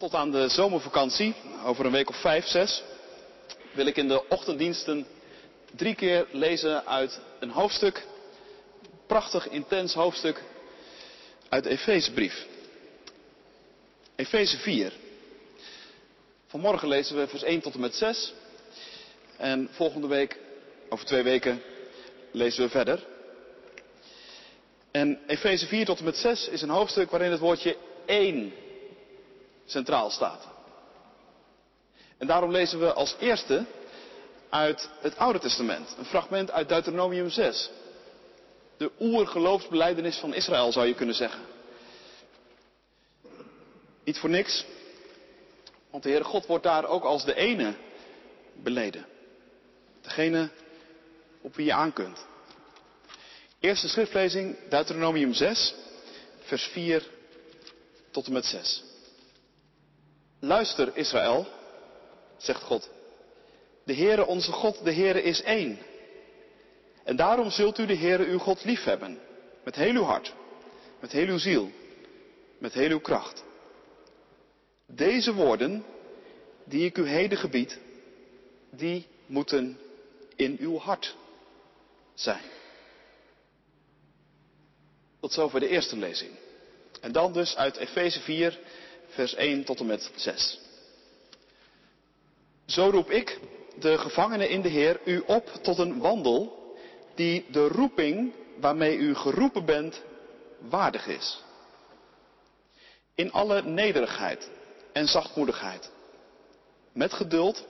Tot aan de zomervakantie, over een week of vijf, zes, wil ik in de ochtenddiensten drie keer lezen uit een hoofdstuk, prachtig intens hoofdstuk uit de Efezebrief. Efeze 4. Vanmorgen lezen we vers 1 tot en met 6. En volgende week, over twee weken, lezen we verder. En Efeze 4 tot en met 6 is een hoofdstuk waarin het woordje één centraal staat. En daarom lezen we als eerste uit het Oude Testament, een fragment uit Deuteronomium 6. De oergeloofsbeleidenis van Israël zou je kunnen zeggen. Niet voor niks, want de Heere God wordt daar ook als de ene beleden. Degene op wie je aan kunt. Eerste schriftlezing, Deuteronomium 6, vers 4 tot en met 6. Luister Israël, zegt God. De Heere onze God, de Heere is één. En daarom zult u de Heere uw God liefhebben. Met heel uw hart, met heel uw ziel, met heel uw kracht. Deze woorden, die ik u heden gebied, die moeten in uw hart zijn. Tot zover de eerste lezing. En dan dus uit Efeze 4, vers 1 tot en met 6. Zo roep ik, de gevangenen in de Heer, u op tot een wandel die de roeping waarmee u geroepen bent waardig is. In alle nederigheid en zachtmoedigheid. Met geduld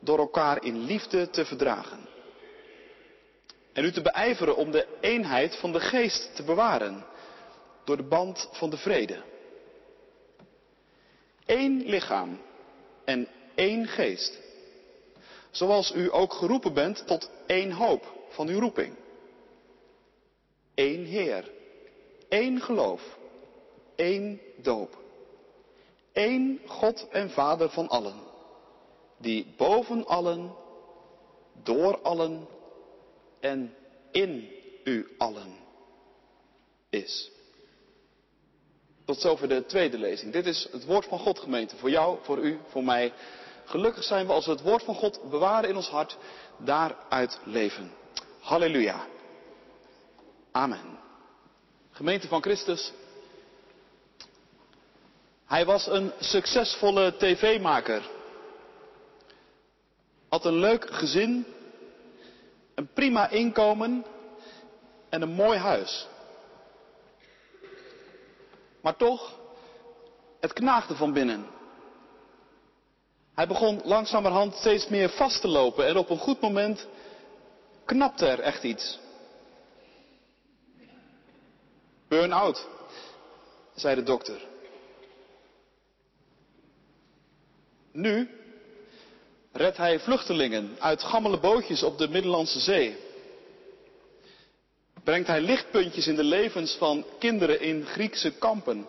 door elkaar in liefde te verdragen. En u te beijveren om de eenheid van de geest te bewaren door de band van de vrede. Eén lichaam en één geest. Zoals u ook geroepen bent tot één hoop van uw roeping. Eén Heer, één geloof, één doop. Eén God en Vader van allen, die boven allen, door allen en in u allen is. Tot zover de tweede lezing. Dit is het woord van God, gemeente. Voor jou, voor u, voor mij. Gelukkig zijn we als we het woord van God bewaren in ons hart, daaruit leven. Halleluja. Amen. Gemeente van Christus. Hij was een succesvolle tv-maker. Had een leuk gezin, een prima inkomen en een mooi huis. Maar toch, het knaagde van binnen. Hij begon langzamerhand steeds meer vast te lopen en op een goed moment knapte er echt iets. Burn-out, zei de dokter. Nu redt hij vluchtelingen uit gammele bootjes op de Middellandse Zee. Brengt hij lichtpuntjes in de levens van kinderen in Griekse kampen.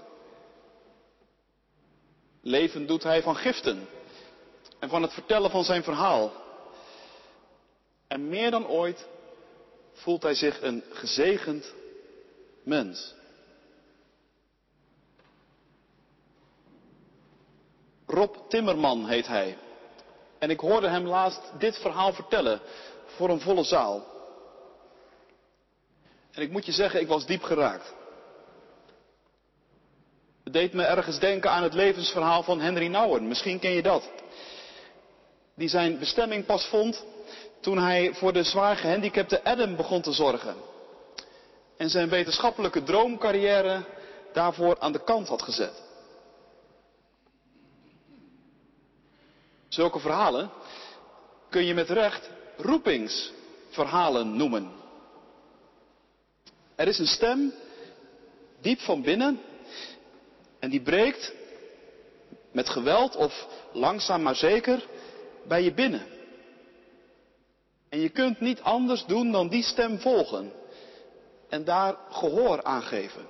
Leven doet hij van giften en van het vertellen van zijn verhaal. En meer dan ooit voelt hij zich een gezegend mens. Rob Timmerman heet hij. En ik hoorde hem laatst dit verhaal vertellen voor een volle zaal. En ik moet je zeggen, ik was diep geraakt. Het deed me ergens denken aan het levensverhaal van Henry Nouwen. Misschien ken je dat. Die zijn bestemming pas vond toen hij voor de zwaar gehandicapte Adam begon te zorgen. En zijn wetenschappelijke droomcarrière daarvoor aan de kant had gezet. Zulke verhalen kun je met recht roepingsverhalen noemen. Er is een stem diep van binnen en die breekt met geweld of langzaam maar zeker bij je binnen. En je kunt niet anders doen dan die stem volgen en daar gehoor aan geven.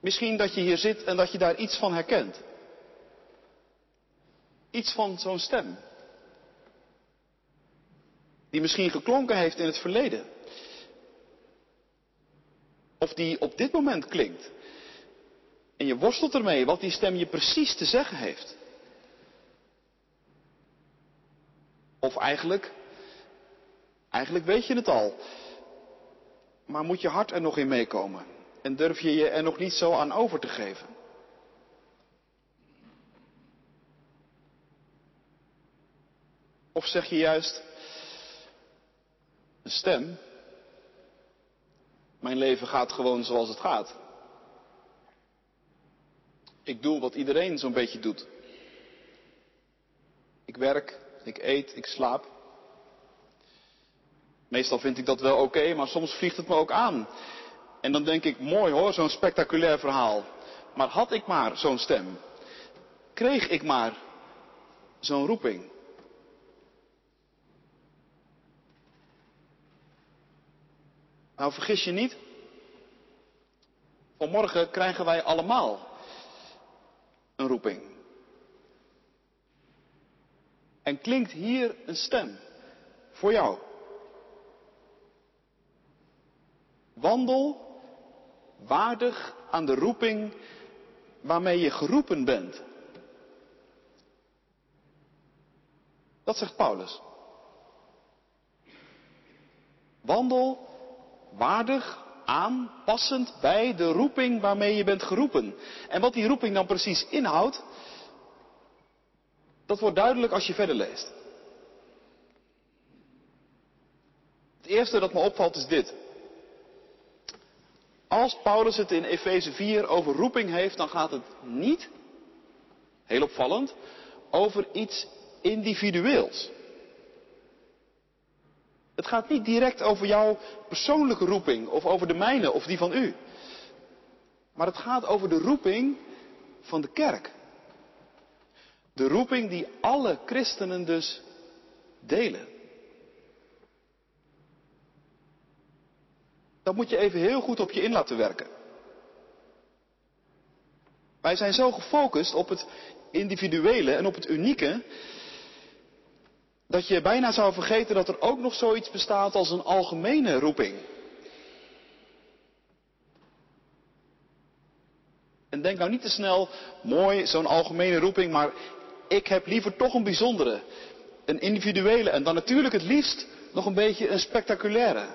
Misschien dat je hier zit en dat je daar iets van herkent. Iets van zo'n stem. Die misschien geklonken heeft in het verleden. Of die op dit moment klinkt. En je worstelt ermee wat die stem je precies te zeggen heeft. Of eigenlijk, eigenlijk weet je het al. Maar moet je hart er nog in meekomen? En durf je je er nog niet zo aan over te geven? Of zeg je juist, een stem, mijn leven gaat gewoon zoals het gaat. Ik doe wat iedereen zo'n beetje doet. Ik werk, ik eet, ik slaap. Meestal vind ik dat wel oké, maar soms vliegt het me ook aan. En dan denk ik, mooi hoor, zo'n spectaculair verhaal. Maar had ik maar zo'n stem? Kreeg ik maar zo'n roeping? Nou, vergis je niet. Vanmorgen krijgen wij allemaal een roeping. En klinkt hier een stem voor jou. Wandel waardig aan de roeping waarmee je geroepen bent. Dat zegt Paulus. Wandel waardig aan, passend bij de roeping waarmee je bent geroepen. En wat die roeping dan precies inhoudt, dat wordt duidelijk als je verder leest. Het eerste dat me opvalt is dit. Als Paulus het in Efeze 4 over roeping heeft, dan gaat het niet, heel opvallend, over iets individueels. Het gaat niet direct over jouw persoonlijke roeping of over de mijne of die van u. Maar het gaat over de roeping van de kerk. De roeping die alle christenen dus delen. Dat moet je even heel goed op je in laten werken. Wij zijn zo gefocust op het individuele en op het unieke, dat je bijna zou vergeten dat er ook nog zoiets bestaat als een algemene roeping. En denk nou niet te snel, mooi, zo'n algemene roeping, maar ik heb liever toch een bijzondere, een individuele en dan natuurlijk het liefst nog een beetje een spectaculaire.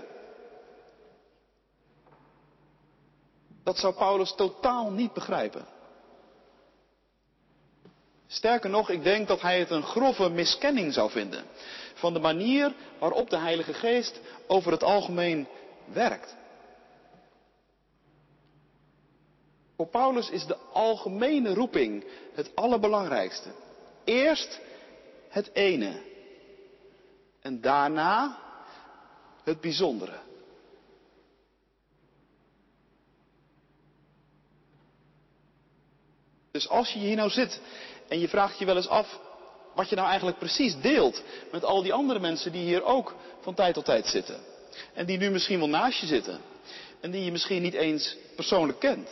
Dat zou Paulus totaal niet begrijpen. Sterker nog, ik denk dat hij het een grove miskenning zou vinden van de manier waarop de Heilige Geest over het algemeen werkt. Voor Paulus is de algemene roeping het allerbelangrijkste. Eerst het ene en daarna het bijzondere. Dus als je hier nou zit en je vraagt je wel eens af wat je nou eigenlijk precies deelt met al die andere mensen die hier ook van tijd tot tijd zitten. En die nu misschien wel naast je zitten. En die je misschien niet eens persoonlijk kent.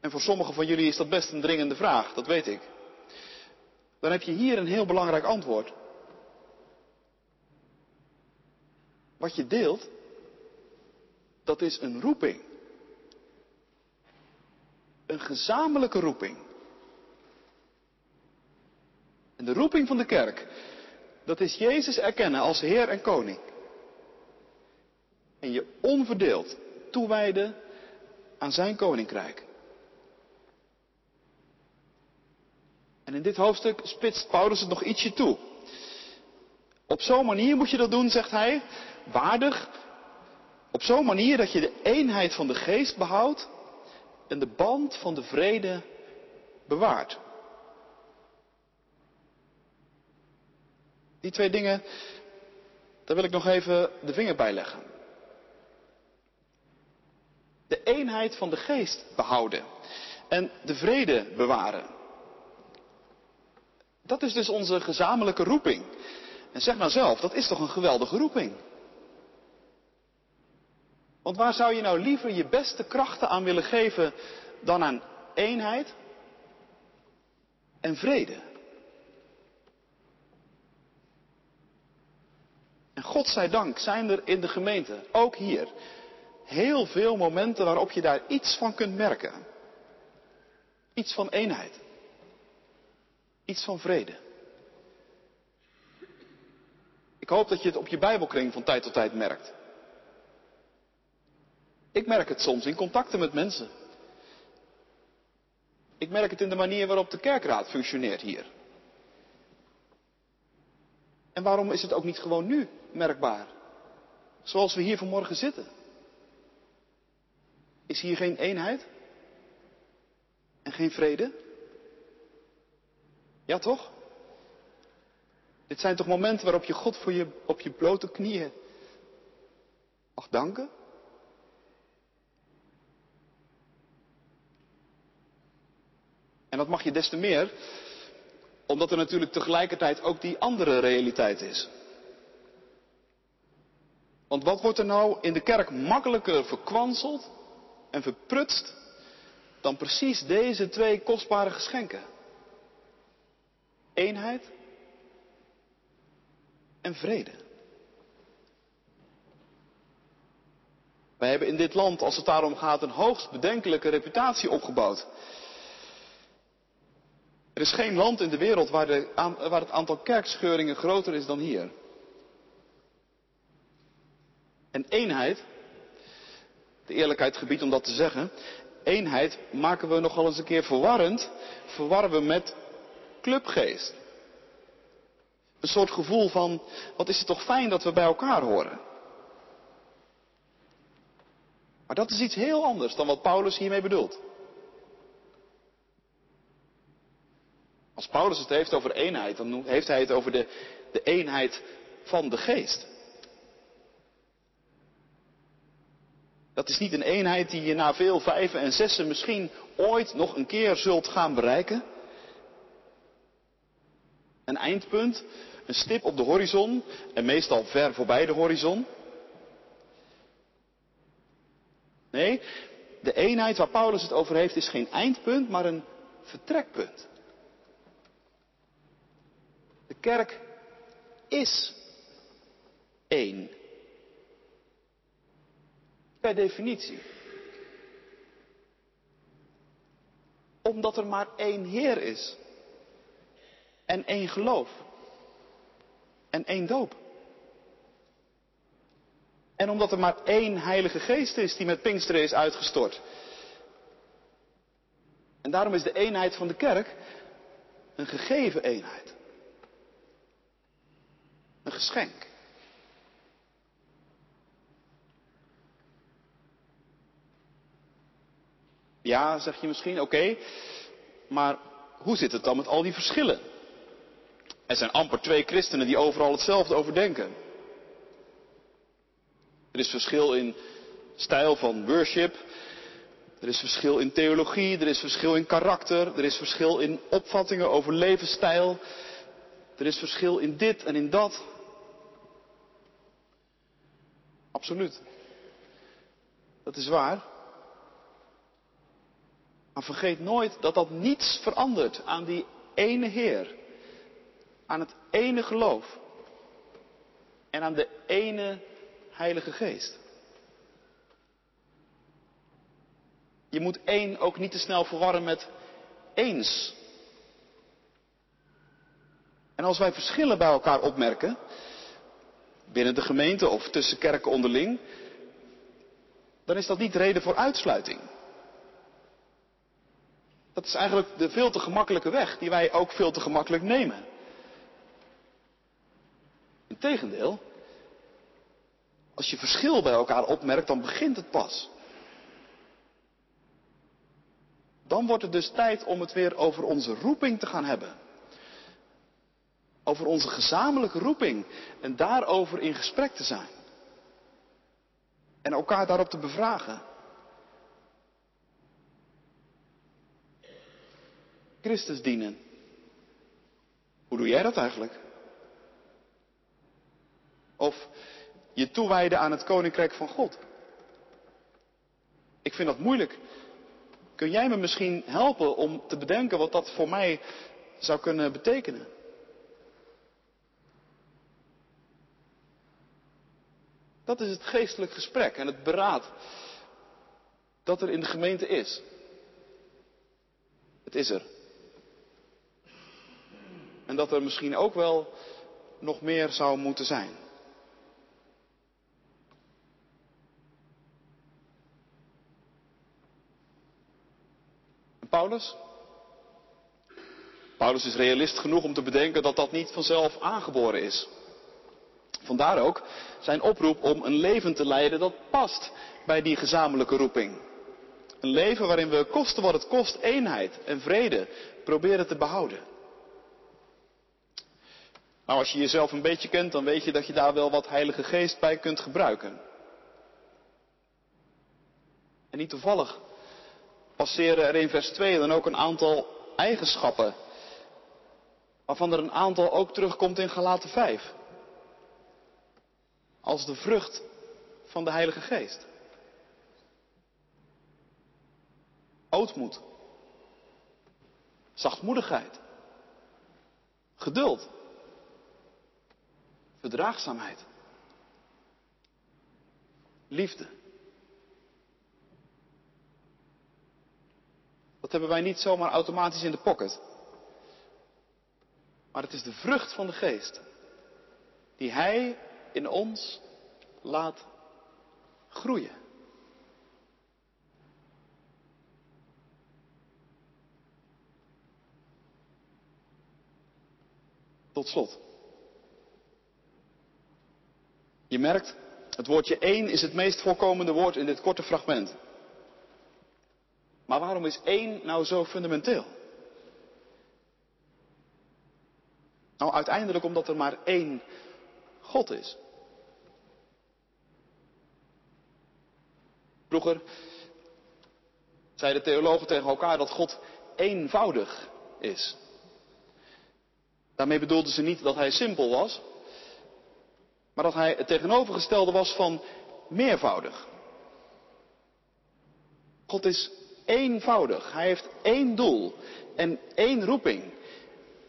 En voor sommigen van jullie is dat best een dringende vraag, dat weet ik. Dan heb je hier een heel belangrijk antwoord. Wat je deelt, dat is een roeping. Een gezamenlijke roeping. De roeping van de kerk, dat is Jezus erkennen als Heer en Koning. En je onverdeeld toewijden aan zijn koninkrijk. En in dit hoofdstuk spitst Paulus het nog ietsje toe. Op zo'n manier moet je dat doen, zegt hij, waardig. Op zo'n manier dat je de eenheid van de geest behoudt en de band van de vrede bewaart. Die twee dingen, daar wil ik nog even de vinger bij leggen. De eenheid van de geest behouden en de vrede bewaren. Dat is dus onze gezamenlijke roeping. En zeg nou zelf, dat is toch een geweldige roeping? Want waar zou je nou liever je beste krachten aan willen geven dan aan eenheid en vrede? En God zij dank zijn er in de gemeente, ook hier, heel veel momenten waarop je daar iets van kunt merken. Iets van eenheid. Iets van vrede. Ik hoop dat je het op je Bijbelkring van tijd tot tijd merkt. Ik merk het soms in contacten met mensen. Ik merk het in de manier waarop de kerkraad functioneert hier. En waarom is het ook niet gewoon nu merkbaar? Zoals we hier vanmorgen zitten. Is hier geen eenheid? En geen vrede? Ja toch? Dit zijn toch momenten waarop je God voor je, op je blote knieën mag danken? En dat mag je des te meer, omdat er natuurlijk tegelijkertijd ook die andere realiteit is. Want wat wordt er nou in de kerk makkelijker verkwanseld en verprutst dan precies deze twee kostbare geschenken? Eenheid en vrede. Wij hebben in dit land, als het daarom gaat, een hoogst bedenkelijke reputatie opgebouwd. Er is geen land in de wereld waar, de, waar het aantal kerkscheuringen groter is dan hier. En eenheid, de eerlijkheid gebiedt om dat te zeggen, eenheid maken we nogal eens een keer verwarrend, verwarren we met clubgeest. Een soort gevoel van, wat is het toch fijn dat we bij elkaar horen. Maar dat is iets heel anders dan wat Paulus hiermee bedoelt. Als Paulus het heeft over eenheid, dan heeft hij het over de, de eenheid van de geest. Dat is niet een eenheid die je na veel vijven en zessen misschien ooit nog een keer zult gaan bereiken. Een eindpunt, een stip op de horizon en meestal ver voorbij de horizon. Nee, de eenheid waar Paulus het over heeft is geen eindpunt, maar een vertrekpunt. De kerk is één. Per definitie. Omdat er maar één Heer is. En één geloof. En één doop. En omdat er maar één Heilige Geest is die met Pinksteren is uitgestort. En daarom is de eenheid van de kerk een gegeven eenheid. Een geschenk. Ja, zeg je misschien, oké, maar hoe zit het dan met al die verschillen? Er zijn amper twee christenen die overal hetzelfde over denken. Er is verschil in stijl van worship. Er is verschil in theologie. Er is verschil in karakter. Er is verschil in opvattingen over levensstijl. Er is verschil in dit en in dat. Absoluut. Dat is waar. Maar vergeet nooit dat dat niets verandert aan die ene Heer. Aan het ene geloof. En aan de ene Heilige Geest. Je moet één ook niet te snel verwarren met eens. En als wij verschillen bij elkaar opmerken, binnen de gemeente of tussen kerken onderling, dan is dat niet reden voor uitsluiting. Dat is eigenlijk de veel te gemakkelijke weg die wij ook veel te gemakkelijk nemen. Integendeel, als je verschil bij elkaar opmerkt, dan begint het pas. Dan wordt het dus tijd om het weer over onze roeping te gaan hebben. Over onze gezamenlijke roeping en daarover in gesprek te zijn. En elkaar daarop te bevragen. Christus dienen. Hoe doe jij dat eigenlijk? Of je toewijden aan het koninkrijk van God. Ik vind dat moeilijk. Kun jij me misschien helpen om te bedenken wat dat voor mij zou kunnen betekenen? Dat is het geestelijk gesprek en het beraad dat er in de gemeente is. Het is er. En dat er misschien ook wel nog meer zou moeten zijn. Paulus? Paulus is realist genoeg om te bedenken dat dat niet vanzelf aangeboren is. Vandaar ook zijn oproep om een leven te leiden dat past bij die gezamenlijke roeping. Een leven waarin we kosten wat het kost eenheid en vrede proberen te behouden. Nou, als je jezelf een beetje kent, dan weet je dat je daar wel wat Heilige Geest bij kunt gebruiken. En niet toevallig passeren er in vers 2 dan ook een aantal eigenschappen, waarvan er een aantal ook terugkomt in Galaten 5. Als de vrucht van de Heilige Geest. Ootmoed. Zachtmoedigheid. Geduld. Verdraagzaamheid. Liefde. Dat hebben wij niet zomaar automatisch in de pocket. Maar het is de vrucht van de geest. Die Hij in ons laat groeien. Tot slot. Je merkt, het woordje één is het meest voorkomende woord in dit korte fragment. Maar waarom is één nou zo fundamenteel? Nou, uiteindelijk omdat er maar één God is. Vroeger zeiden theologen tegen elkaar dat God eenvoudig is. Daarmee bedoelden ze niet dat hij simpel was, maar dat hij het tegenovergestelde was van meervoudig. God is eenvoudig. Hij heeft één doel en één roeping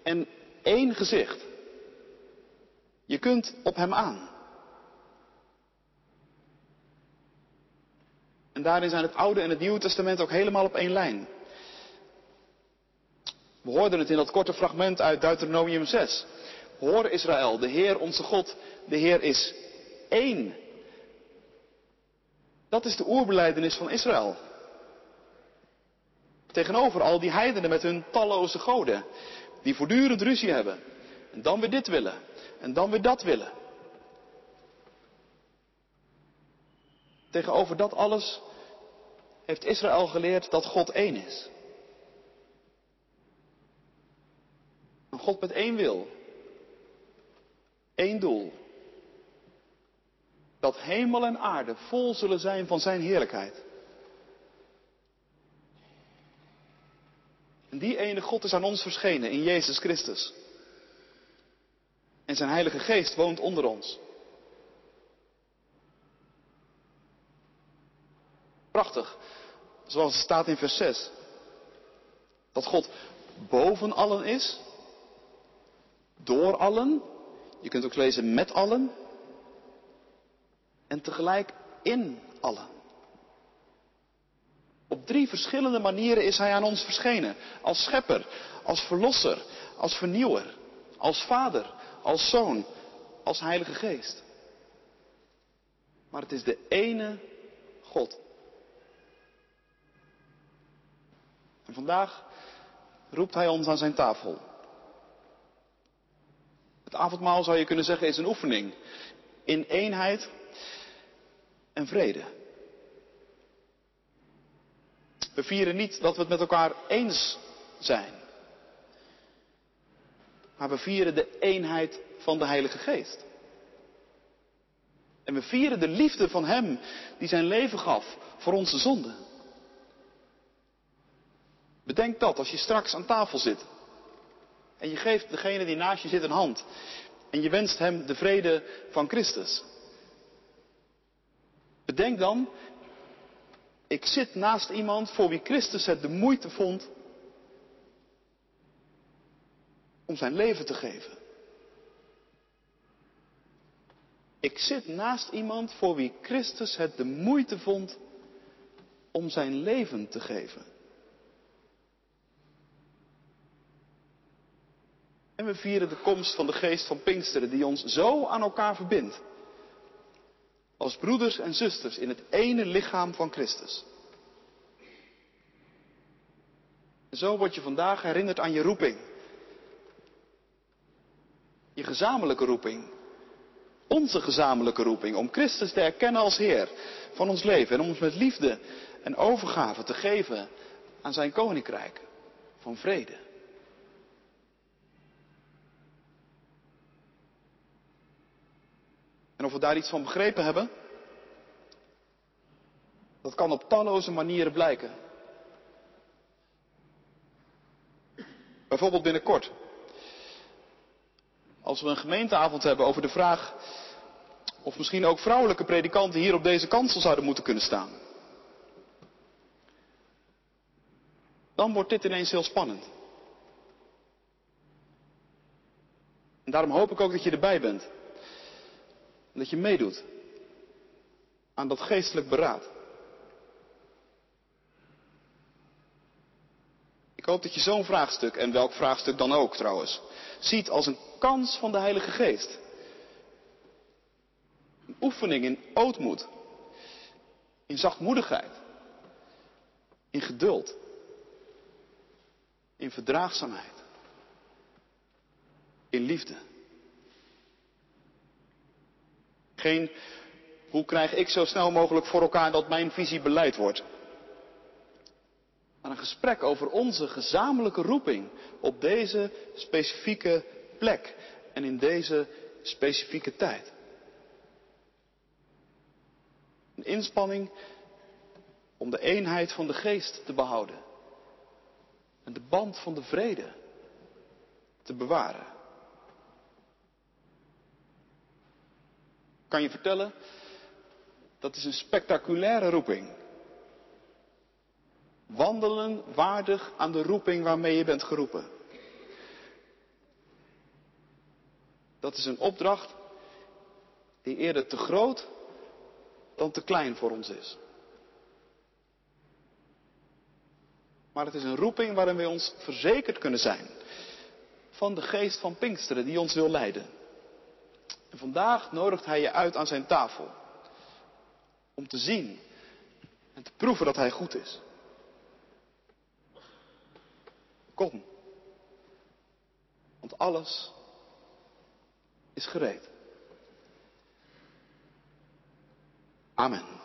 en één gezicht. Je kunt op hem aan. En daarin zijn het Oude en het Nieuwe Testament ook helemaal op één lijn. We hoorden het in dat korte fragment uit Deuteronomium 6. Hoor Israël, de Heer onze God, de Heer is één. Dat is de oerbeleidenis van Israël. Tegenover al die heidenen met hun talloze goden, die voortdurend ruzie hebben. En dan weer dit willen, en dan weer dat willen. Tegenover dat alles heeft Israël geleerd dat God één is. Een God met één wil. Één doel. Dat hemel en aarde vol zullen zijn van zijn heerlijkheid. En die ene God is aan ons verschenen in Jezus Christus. En zijn Heilige Geest woont onder ons. Prachtig, zoals het staat in vers 6. Dat God boven allen is, door allen, je kunt ook lezen met allen, en tegelijk in allen. Op drie verschillende manieren is Hij aan ons verschenen. Als schepper, als verlosser, als vernieuwer, als vader, als zoon, als heilige geest. Maar het is de ene God. En vandaag roept Hij ons aan zijn tafel. Het avondmaal zou je kunnen zeggen is een oefening in eenheid en vrede. We vieren niet dat we het met elkaar eens zijn. Maar we vieren de eenheid van de Heilige Geest. En we vieren de liefde van Hem die zijn leven gaf voor onze zonden. Bedenk dat als je straks aan tafel zit. En je geeft degene die naast je zit een hand. En je wenst hem de vrede van Christus. Bedenk dan, ik zit naast iemand voor wie Christus het de moeite vond om zijn leven te geven. Ik zit naast iemand voor wie Christus het de moeite vond om zijn leven te geven. En we vieren de komst van de geest van Pinksteren die ons zo aan elkaar verbindt. Als broeders en zusters in het ene lichaam van Christus. En zo word je vandaag herinnerd aan je roeping. Je gezamenlijke roeping. Onze gezamenlijke roeping om Christus te erkennen als Heer van ons leven en om ons met liefde en overgave te geven aan zijn koninkrijk van vrede. En of we daar iets van begrepen hebben, dat kan op talloze manieren blijken. Bijvoorbeeld binnenkort. Als we een gemeenteavond hebben over de vraag of misschien ook vrouwelijke predikanten hier op deze kansel zouden moeten kunnen staan. Dan wordt dit ineens heel spannend. En daarom hoop ik ook dat je erbij bent. En dat je meedoet aan dat geestelijk beraad. Ik hoop dat je zo'n vraagstuk, en welk vraagstuk dan ook trouwens, ziet als een kans van de Heilige Geest. Een oefening in ootmoed, in zachtmoedigheid, in geduld, in verdraagzaamheid, in liefde. Geen hoe krijg ik zo snel mogelijk voor elkaar dat mijn visie beleid wordt. Maar een gesprek over onze gezamenlijke roeping op deze specifieke plek en in deze specifieke tijd. Een inspanning om de eenheid van de geest te behouden en de band van de vrede te bewaren. Kan je vertellen, dat is een spectaculaire roeping. Wandelen waardig aan de roeping waarmee je bent geroepen. Dat is een opdracht die eerder te groot dan te klein voor ons is. Maar het is een roeping waarin we ons verzekerd kunnen zijn van de geest van Pinksteren die ons wil leiden. En vandaag nodigt hij je uit aan zijn tafel. Om te zien en te proeven dat hij goed is. Kom. Want alles is gereed. Amen.